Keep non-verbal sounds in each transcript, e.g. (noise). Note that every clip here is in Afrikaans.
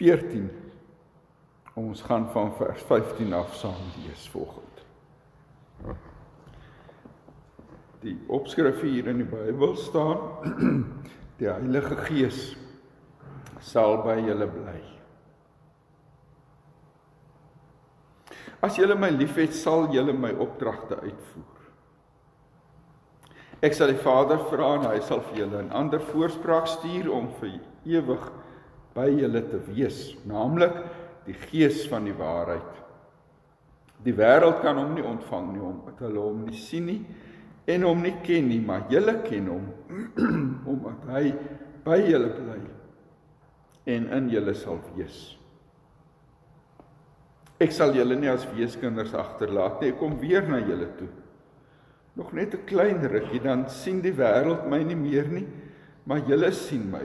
Johannes 14. Ons gaan van vers 15 af saam lees volgende. Die opskrif hier in die Bybel staan: (clears throat) Die Heilige Gees sal by julle bly. As julle my liefhet, sal julle my opdragte uitvoer. Ek sal die Vader vra en hy sal vir julle 'n ander voorspraak stuur om vir ewig by julle te wees, naamlik die Gees van die waarheid. Die wêreld kan hom nie ontvang nie omdat hulle hom nie sien nie en hom nie ken nie, maar julle ken hom (clears throat) omdat hy by julle bly en in julle sal wees. Ek sal julle nie as weeskinders agterlaat nie, ek kom weer na julle toe. Nog net 'n klein rukkie dan sien die wêreld my nie meer nie, maar julle sien my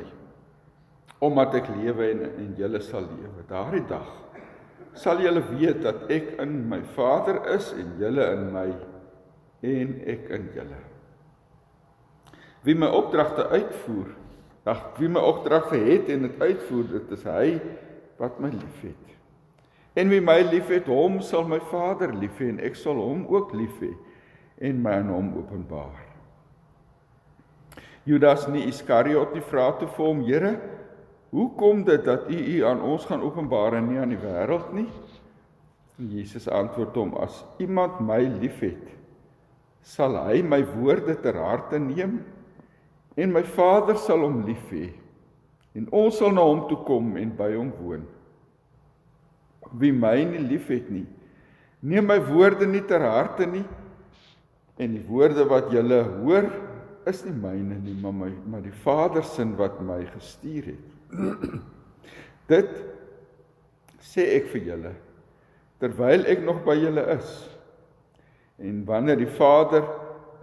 omdat ek lewe en en julle sal lewe. Daardie dag sal julle weet dat ek in my Vader is en julle in my en ek in julle. Wie my opdragte uitvoer, ag wie my opdragte het en dit uitvoer, dit is hy wat my liefhet. En wie my liefhet, hom sal my Vader lief hê en ek sal hom ook lief hê en my aan hom openbaar. Judas nie Iskariot nie vra toe vir hom: "Here, hoe kom dit dat U U aan ons gaan openbaar en nie aan die wêreld nie?" En Jesus antwoord hom: "As iemand my liefhet, sal hy my woorde ter harte neem en my Vader sal hom lief hê en ons sal na hom toe kom en by hom woon." wie my nie liefhet nie. Neem my woorde nie ter harte nie. En die woorde wat julle hoor is nie myne nie, maar my maar die Vader se wat my gestuur het. (clears throat) Dit sê ek vir julle terwyl ek nog by julle is. En wanneer die Vader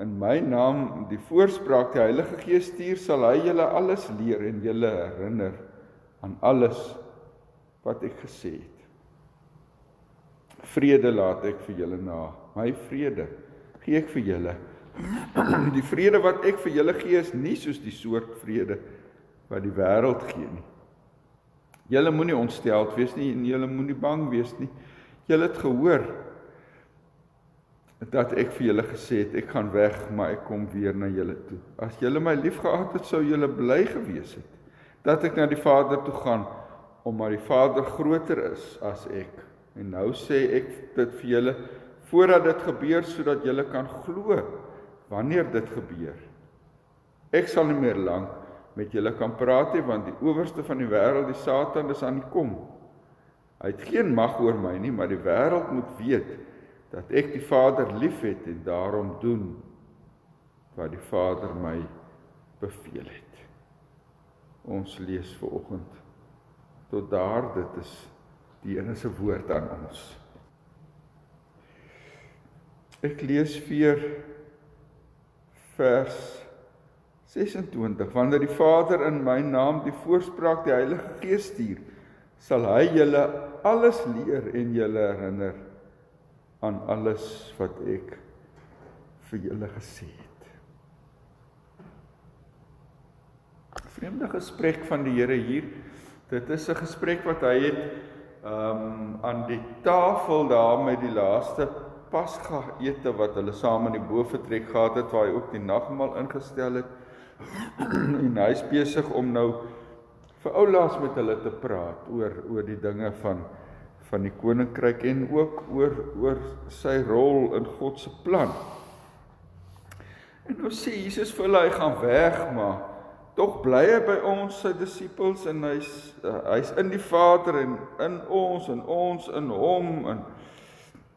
in my naam die voorspraak die Heilige Gees stuur, sal hy julle alles leer en julle herinner aan alles wat ek gesê het. Vrede laat ek vir julle na. My vrede gee ek vir julle. Die vrede wat ek vir julle gee is nie soos die soort vrede wat die wêreld gee nie. Julle moenie ontsteld wees nie en julle moenie bang wees nie. Julle het gehoor dat ek vir julle gesê het ek gaan weg, maar ek kom weer na julle toe. As julle my liefgehad het, sou julle bly gewees het dat ek na die Vader toe gaan omdat die Vader groter is as ek. En nou sê ek dit vir julle voordat dit gebeur sodat julle kan glo wanneer dit gebeur. Ek sal nie meer lank met julle kan praat nie want die owerste van die wêreld, die Satan, is aan die kom. Hy het geen mag oor my nie, maar die wêreld moet weet dat ek die Vader liefhet en daarom doen wat die Vader my beveel het. Ons lees ver oggend tot daar dit is die Here se woord aan ons. Ek lees vir vers 26 wanneer die Vader in my naam die voorspraak die Heilige Gees stuur sal hy julle alles leer en julle herinner aan alles wat ek vir julle gesê het. Vreemde gesprek van die Here hier. Dit is 'n gesprek wat hy het ehm um, aan die tafel daar met die laaste Pasga ete wat hulle saam in die boefretrek gehad het waar hy ook die nagmaal ingestel het. (clears throat) en hy's besig om nou vir oulaas met hulle te praat oor oor die dinge van van die koninkryk en ook oor oor sy rol in God se plan. En nou sê Jesus vir hulle hy gaan weg maar tog bly hy by ons sy disippels en hy's uh, hy's in die Vader en in ons en ons in hom en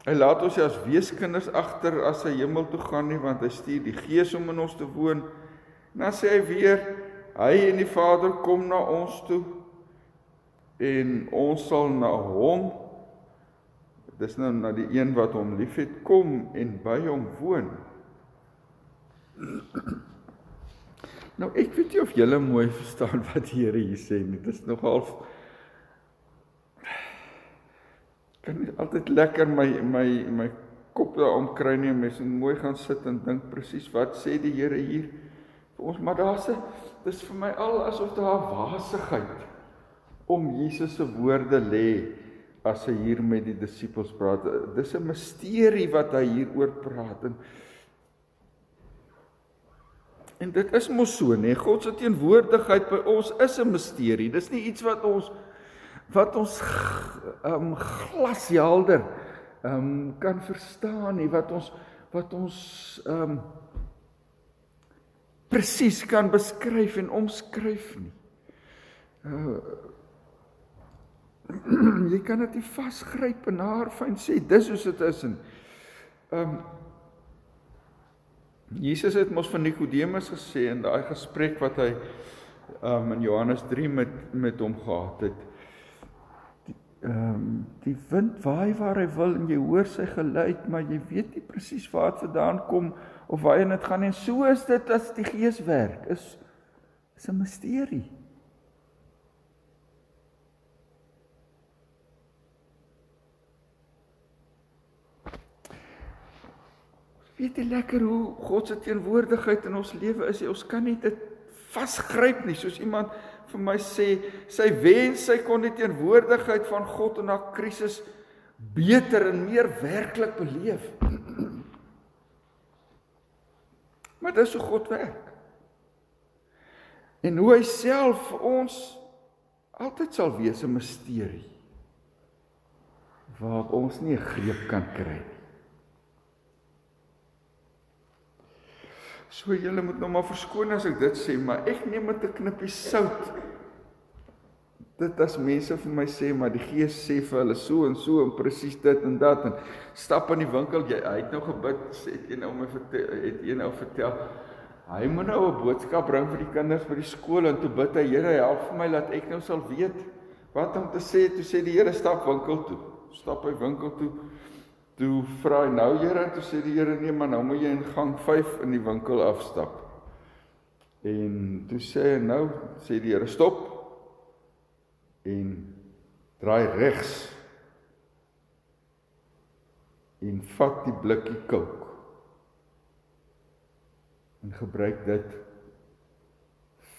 hy laat ons as weeskinders agter as hy hemel toe gaan nie want hy stuur die Gees om in ons te woon. En dan sê hy weer hy en die Vader kom na ons toe en ons sal na hom dis nou na die een wat hom liefhet kom en by hom woon. Nou ek weet nie of julle mooi verstaan (laughs) wat die Here hier sê nie. Dit is nogal kan nie altyd lekker my my my kop daar omkry nie. Mense moet mooi gaan sit en dink presies wat sê die Here hier vir ons. Maar daar's 'n dis vir my al asof daar 'n wasigheid om Jesus se woorde lê as hy hier met die disippels praat. Dis 'n misterie wat hy hieroor praat en En dit is mos so, nê? Nee? God se teenwoordigheid by ons is 'n misterie. Dis nie iets wat ons wat ons um, glashelder um, kan verstaan nie, wat ons wat ons um, presies kan beskryf en omskryf nie. Uh, (clears throat) jy kan dit nie vasgryp en haar fyn sê dis hoe dit is en um, Jesus het mos van Nikodemus gesê in daai gesprek wat hy um in Johannes 3 met met hom gehad het. Ehm um, die wind waai waar hy wil en jy hoor sy geluid, maar jy weet nie presies waar dit vandaan kom of waarheen dit gaan nie. So is dit as die Gees werk. Is is 'n misterie. Weet jy lekker hoe God se teenwoordigheid in ons lewe is? Ons kan nie dit vasgryp nie, soos iemand vir my sê, sy wens sy kon die teenwoordigheid van God in haar krisis beter en meer werklik beleef. (clears throat) Maar dis hoe God werk. En hoe hy self vir ons altyd sal wees 'n misterie waarop ons nie 'n greep kan kry nie. So julle moet nou maar verskoon as ek dit sê, maar ek neem met 'n knippie sout. Dit as mense vir my sê maar die Gees sê vir hulle so en so en presies dit en dat en stap in die winkel jy hy het nou gebid sê het een ou my vertel het een ou vertel hy moet nou 'n boodskap bring vir die kinders by die skool en toe bid hy Here help vir my dat ek nou sal weet wat om te sê. Toe sê die Here stap winkel toe. Stap hy winkel toe Toe vra hy nou Here toe sê die Here nee maar nou moet jy in gang 5 in die winkel afstap. En toe sê hy nou sê die Here stop en draai regs en vat die blikkie kook en gebruik dit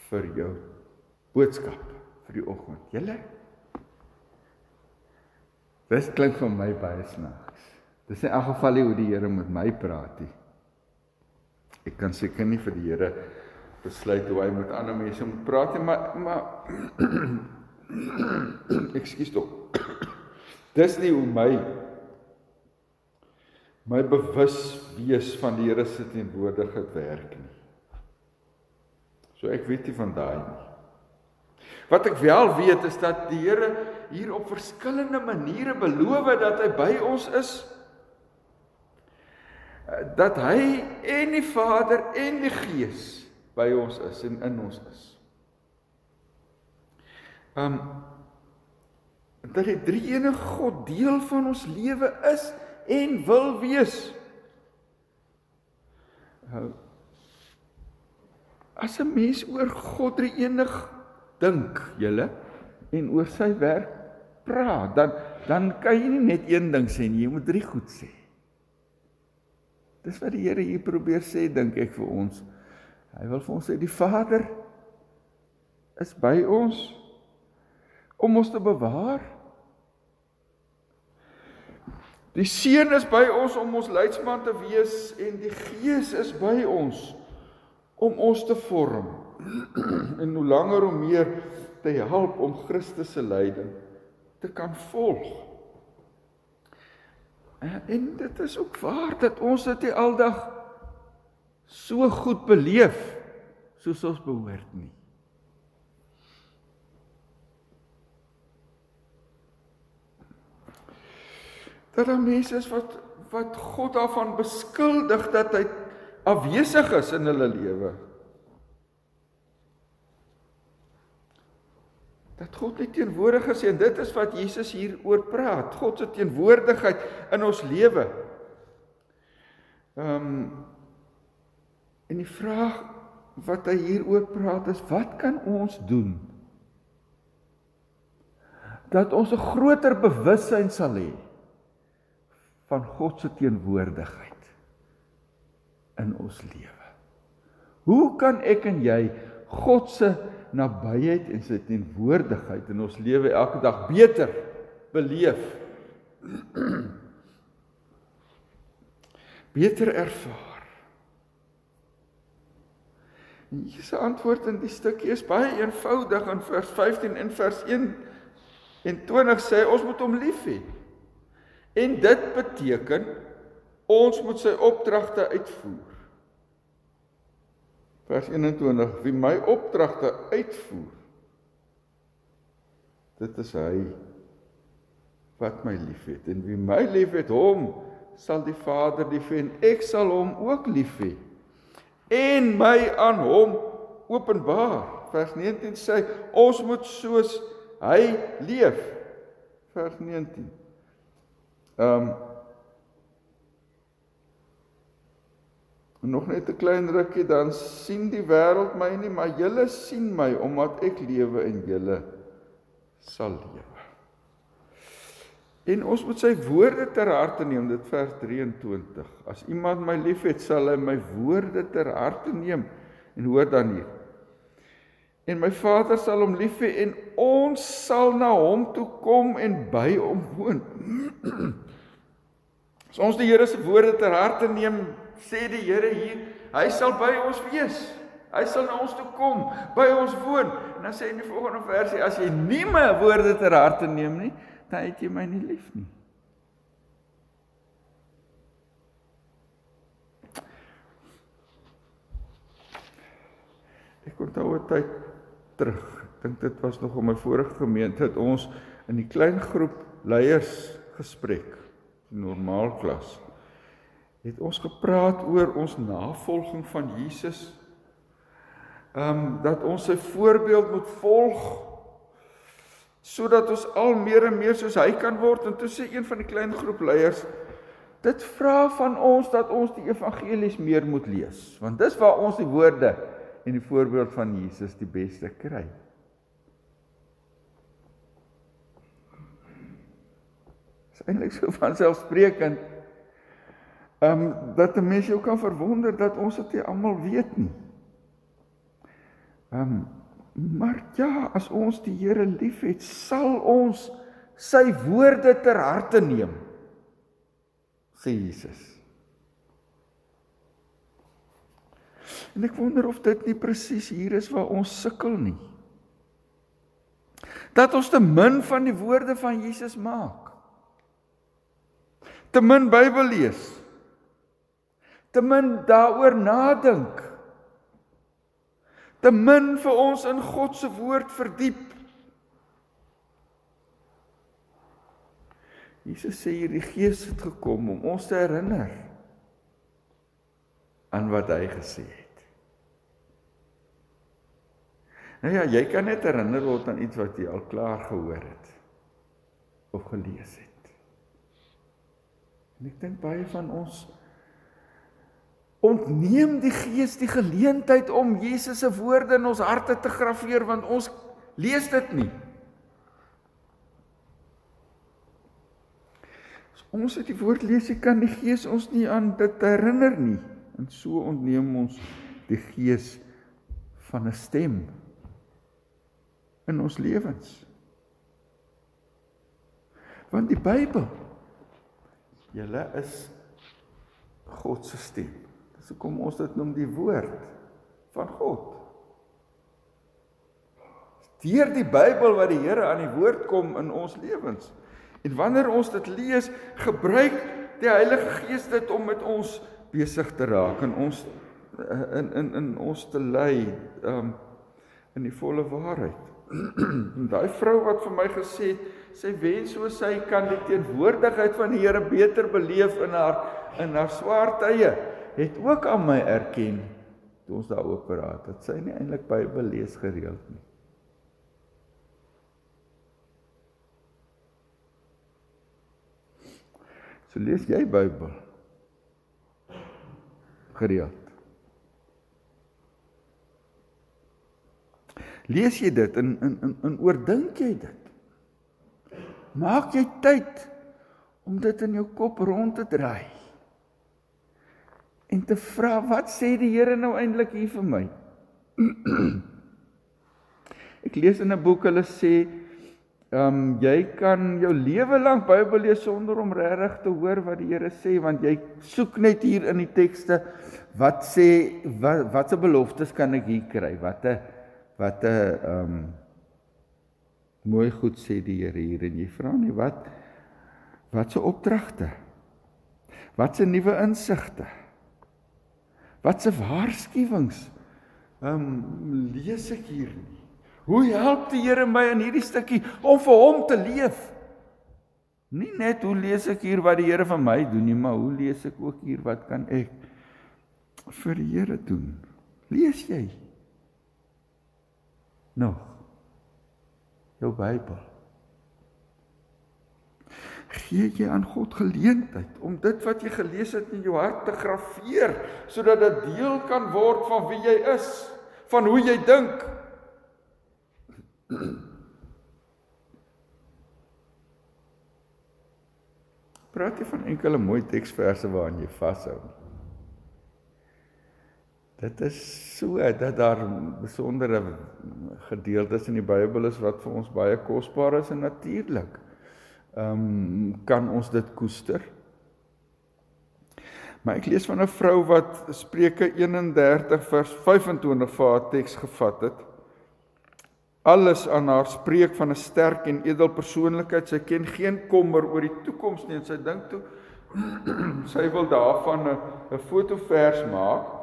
vir jou boodskap vir die oggend. Julle Dit klink vir my baie snaaks. Dis in elk geval nie hoe die Here met my praat nie. Ek kan seker nie vir die Here besluit hoe hy met ander mense moet praat nie, maar maar (clears throat) (coughs) Ekskuus tog. Dis nie hoe my my bewus wees van die Here se teenwoordigheid werk nie. So ek weet nie van daai nie. Wat ek wel weet is dat die Here hier op verskillende maniere beloof dat hy by ons is dat hy en die Vader en die Gees by ons is en in ons is. Um dat die drie enige God deel van ons lewe is en wil wees. Uh, as 'n mens oor God drie enig dink, julle en oor sy werk praat, dan dan kan jy nie net een ding sê nie, jy moet drie goed sê. Dis wat die Here hier probeer sê dink ek vir ons. Hy wil vir ons sê die Vader is by ons om ons te bewaar. Die Seun is by ons om ons leidsman te wees en die Gees is by ons om ons te vorm (clears throat) en hoe langer hoe meer te help om Christus se lyding te kan volg. En dit is ook waar dat ons dit nie aldag so goed beleef soos ons behoort nie. Dat daar mense is wat wat God daarvan beskuldig dat hy afwesig is in hulle lewe. dat God net teenwoordig is en dit is wat Jesus hier oor praat. God se teenwoordigheid in ons lewe. Ehm um, en die vraag wat hy hier oor praat is wat kan ons doen? Dat ons 'n groter bewussyn sal hê van God se teenwoordigheid in ons lewe. Hoe kan ek en jy God se nabyheid en sy teenwoordigheid in ons lewe elke dag beter beleef. (clears throat) beter ervaar. En Jesus antwoord in die stukkie is baie eenvoudig in vers 15 en vers 1 en 20 sê ons moet hom lief hê. En dit beteken ons moet sy opdragte uitvoer. Vers 21: Wie my opdragte uitvoer, dit is hy wat my liefhet en wie my liefhet, hom sal die Vader lief hê en ek sal hom ook lief hê en my aan hom openbaar. Vers 19 sê ons moet soos hy leef. Vers 19. Ehm um, nog net 'n klein rukkie dan sien die wêreld my nie, maar julle sien my omdat ek lewe en julle sal lewe. En ons moet sy woorde ter harte neem, dit vers 23. As iemand my liefhet, sal hy my woorde ter harte neem en hoor dan hier. En my Vader sal hom lief hê en ons sal na hom toe kom en by hom woon. (clears throat) As ons die Here se woorde ter harte neem, sê die Here hier, hy sal by ons wees. Hy sal na ons toe kom, by ons woon. En dan sê hy in die volgende versie, as jy nie my woorde ter harte neem nie, dan het jy my nie lief nie. Ek onthou 'n tyd terug. Ek dink dit was nog op my vorige gemeente het ons in die klein groep leiers gespreek normaal klas het ons gepraat oor ons navolging van Jesus. Ehm um, dat ons sy voorbeeld moet volg sodat ons al meer en meer soos hy kan word en toe sê een van die klein groep leiers dit vra van ons dat ons die evangelies meer moet lees want dis waar ons die woorde en die voorbeeld van Jesus die beste kry. Eintlik so (laughs) van selfsprekend. Ehm um, dat 'n mens jou kan verwonder dat ons dit almal weet nie. Ehm um, maar ja, as ons die Here liefhet, sal ons sy woorde ter harte neem. sê Jesus. En ek wonder of dit nie presies hier is waar ons sukkel nie. Dat ons te min van die woorde van Jesus maak te min Bybel lees. Te min daaroor nadink. Te min vir ons in God se woord verdiep. Jesus sê hier die Gees het gekom om ons te herinner aan wat hy gesê het. Nou ja, jy kan net herinner word aan iets wat jy al klaar gehoor het of gelees het. En ek dink baie van ons ontneem die Gees die geleentheid om Jesus se woorde in ons harte te graweer want ons lees dit nie. As ons dit die woord lees, kan die Gees ons nie aan dit herinner nie. En so ontneem ons die Gees van 'n stem in ons lewens. Want die Bybel Julle is God se stem. Dis hoekom ons dit noem die woord van God. Deur die Bybel wat die Here aan die woord kom in ons lewens. En wanneer ons dit lees, gebruik die Heilige Gees dit om met ons besig te raak en ons in in in ons te lei um in die volle waarheid. (clears throat) Daai vrou wat vir my gesê het sy wens so sy kan die teenwoordigheid van die Here beter beleef in haar in haar swaar tye het ook aan my erken toe ons daaroor praat dat sy nie eintlik Bybel lees gereeld nie. So lees jy Bybel? Gereeld. Lees jy dit en in in in oordink jy dit Maak jy tyd om dit in jou kop rond te draai. En te vra wat sê die Here nou eintlik hier vir my? (clears throat) Ek lees in 'n boek hulle sê Ehm um, jy kan jou lewe lank Bybel lees sonder om regtig te hoor wat die Here sê want jy soek net hier in die tekste wat sê wat watse beloftes kan ek hier kry? Watte watte ehm um, mooi goed sê die Here hier en jy vra nie wat watse opdragte? Watse nuwe insigte? Watse waarskuwings ehm um, lees ek hier nie? Hoe help die Here my in hierdie stukkie om vir hom te leef? Nie net hoe lees ek hier wat die Here vir my doen nie, maar hoe lees ek ook hier wat kan ek vir die Here doen? Lees jy nog jou Bybel? Gee jy aan God geleentheid om dit wat jy gelees het in jou hart te graweer sodat dit deel kan word van wie jy is, van hoe jy dink? Praat jy van enkele mooi teksverse waaraan jy vashou? Dit is so dat daar besondere gedeeltes in die Bybel is wat vir ons baie kosbaar is en natuurlik. Ehm um, kan ons dit koester? Maar ek lees van 'n vrou wat Spreuke 31 vers 25 vir haar teks gevat het alles aan haar spreek van 'n sterk en edel persoonlikheid. Sy ken geen kommer oor die toekoms nie en sy dink toe (clears throat) sy wil daarvan 'n 'n fotovers maak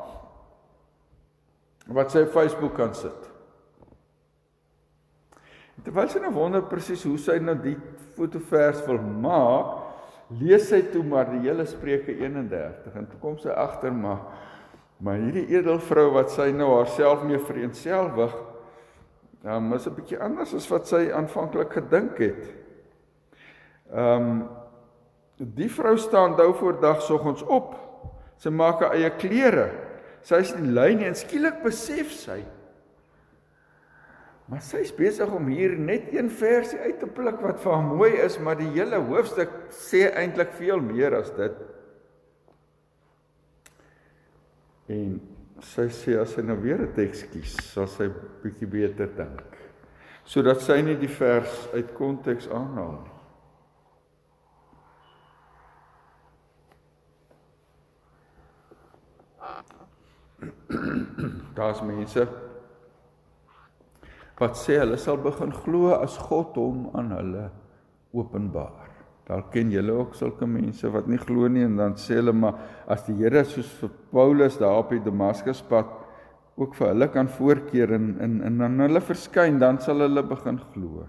wat sy op Facebook kan sit. Terwyl sy nou wonder presies hoe sy nou die fotovers wil maak, lees sy toe maar die hele Spreuke 31 en toe kom sy agter maar maar hierdie edel vrou wat sy nou haarself mee vereenselwig Ja, um, is 'n bietjie anders as wat sy aanvanklik gedink het. Ehm um, die vrou staan nou voor dagsoggens op. Sy maak haar eie klere. Sy is lui nie en skielik besef sy Maar sy's besig om hier net een versie uit te pluk wat vir haar mooi is, maar die hele hoofstuk sê eintlik veel meer as dit. En sy sê as sy nou weer 'n teks kies, sal sy bietjie beter dink. Sodat sy nie die vers uit konteks aanhaal nie. (clears throat) Daar's mense wat sê hulle sal begin glo as God hom aan hulle openbaar. Daar ken julle ook sulke mense wat nie glo nie en dan sê hulle maar as die Here soos vir Paulus daar op die Damaskuspad ook vir hulle kan voorkeer en in en dan hulle verskyn dan sal hulle begin glo.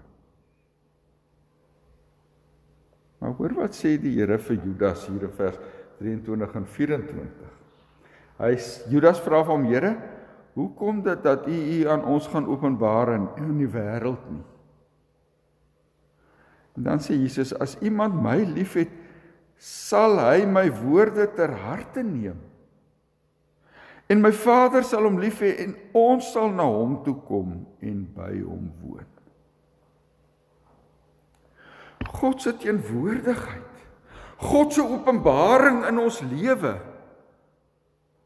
Maar hoor wat sê die Here vir Judas hier in vers 23 en 24. Hy Judas vra van hom Here, hoe kom dit dat U U aan ons gaan openbaar en in die wêreld nie? En dan sê Jesus as iemand my liefhet, sal hy my woorde ter harte neem. En my Vader sal hom lief hê en ons sal na hom toe kom en by hom woon. God se teenwoordigheid. God se openbaring in ons lewe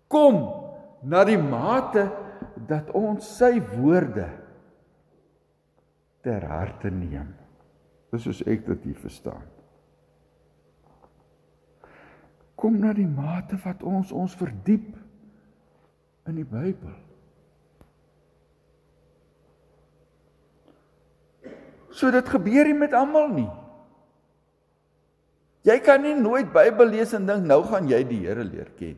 kom na die mate dat ons sy woorde ter harte neem. Dis soos ek dit hier verstaan. Kom na die mate wat ons ons verdiep in die Bybel. So dit gebeur nie met almal nie. Jy kan nie nooit Bybel lees en dink nou gaan jy die Here leer ken.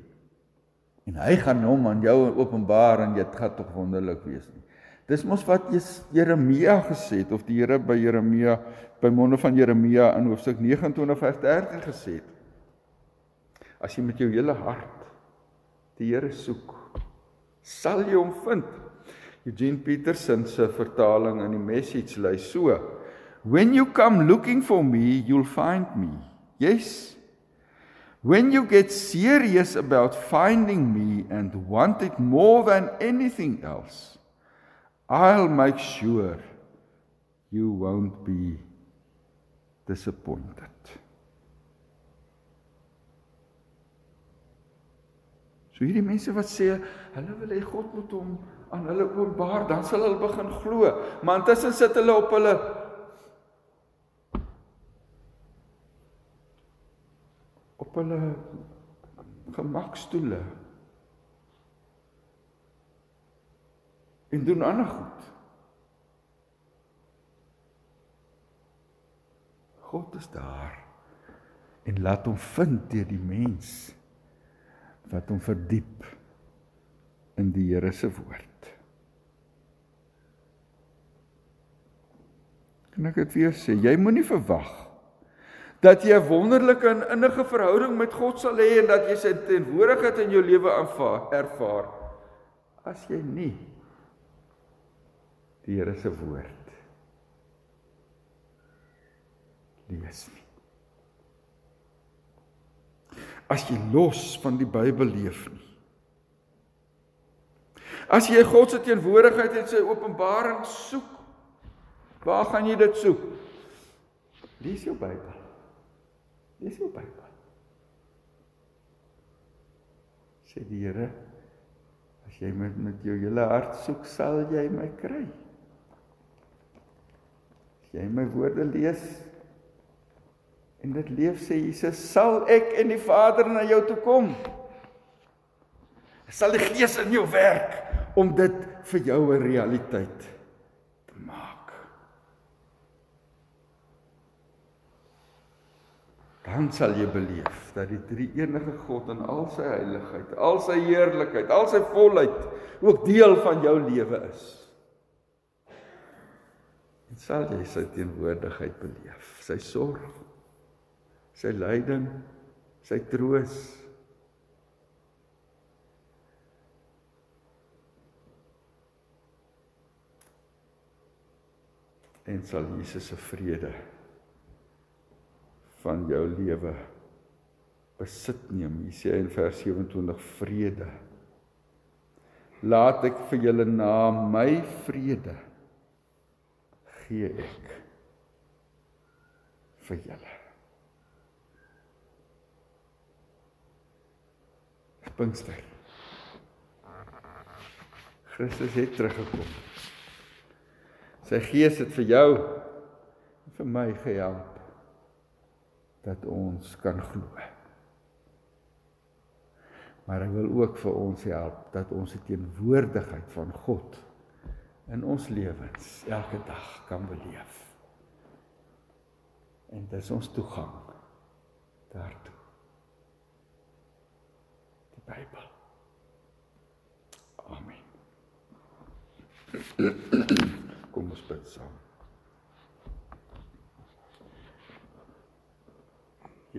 En hy gaan hom aan jou openbaar en dit gaan tog wonderlik wees nie. Dis mos wat Jeremia gesê het of die Here by Jeremia by monde van Jeremia in hoofstuk 29 vers 13 gesê het. As jy met jou hele hart die Here soek, sal jy hom vind. Eugene Peterson se vertaling in die Message lei so: When you come looking for me, you'll find me. Yes. When you get serious about finding me and want it more than anything else, I'll make sure you won't be disappointed. So hierdie mense wat sê hulle wil hê God moet hom aan hulle openbaar, dan sal hulle begin glo. Maar intussen sit hulle op hulle op hulle gemakstoele. En doen ander goed. God is daar en laat hom vind deur die mens wat hom verdiep in die Here se woord. Kan ek dit weer sê? Jy moenie verwag dat jy 'n wonderlike en innige verhouding met God sal hê en dat jy sy teenwoordigheid in jou lewe aanvaar ervaar as jy nie die Here se woord lees nie. As jy los van die Bybel leef nie. As jy God se teenwoordigheid en sy openbaring soek, waar gaan jy dit soek? Lees jou Bybel. Lees jou Bybel. Sê die Here, as jy met met jou hele hart soek, sal jy my kry. As jy my woorde lees en dit leef sê Jesus, sal ek en die Vader na jou toe kom. Sal die Gees in jou werk om dit vir jou 'n realiteit dan sal jy beleef dat die drie enige God in al sy heiligheid, al sy heerlikheid, al sy volheid ook deel van jou lewe is. En sal jy sy teenwoordigheid beleef, sy sorg, sy lyding, sy troos. En sal Jesus se vrede van jou lewe besit neem. Hier sê hy in vers 27 vrede. Laat ek vir julle na my vrede gee ek vir julle. Pinkster. Christus het teruggekom. Sy gees het vir jou en vir my gehelp dat ons kan glo. Maar hy wil ook vir ons help dat ons die teenwoordigheid van God in ons lewens elke dag kan beleef. En dis ons toegang daartoe. Die Bybel. Amen. (clears throat) Kom ons bid saam.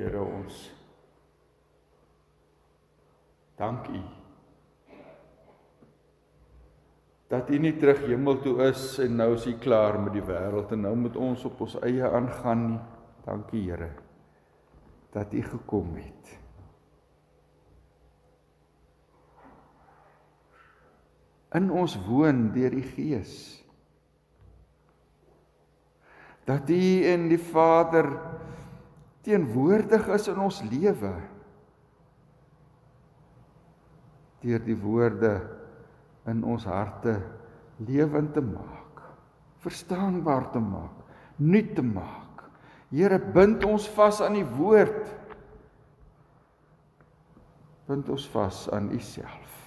Here ons dank U dat U nie terug hemel toe is en nou is U klaar met die wêreld en nou moet ons op ons eie aangaan nie. Dankie Here dat U gekom het. In ons woon deur die Gees. Dat U en die Vader teenwoordig is in ons lewe. Deur die woorde in ons harte lewend te maak verstaanbaar te maak nuut te maak. Here bind ons vas aan die woord. Bind ons vas aan u self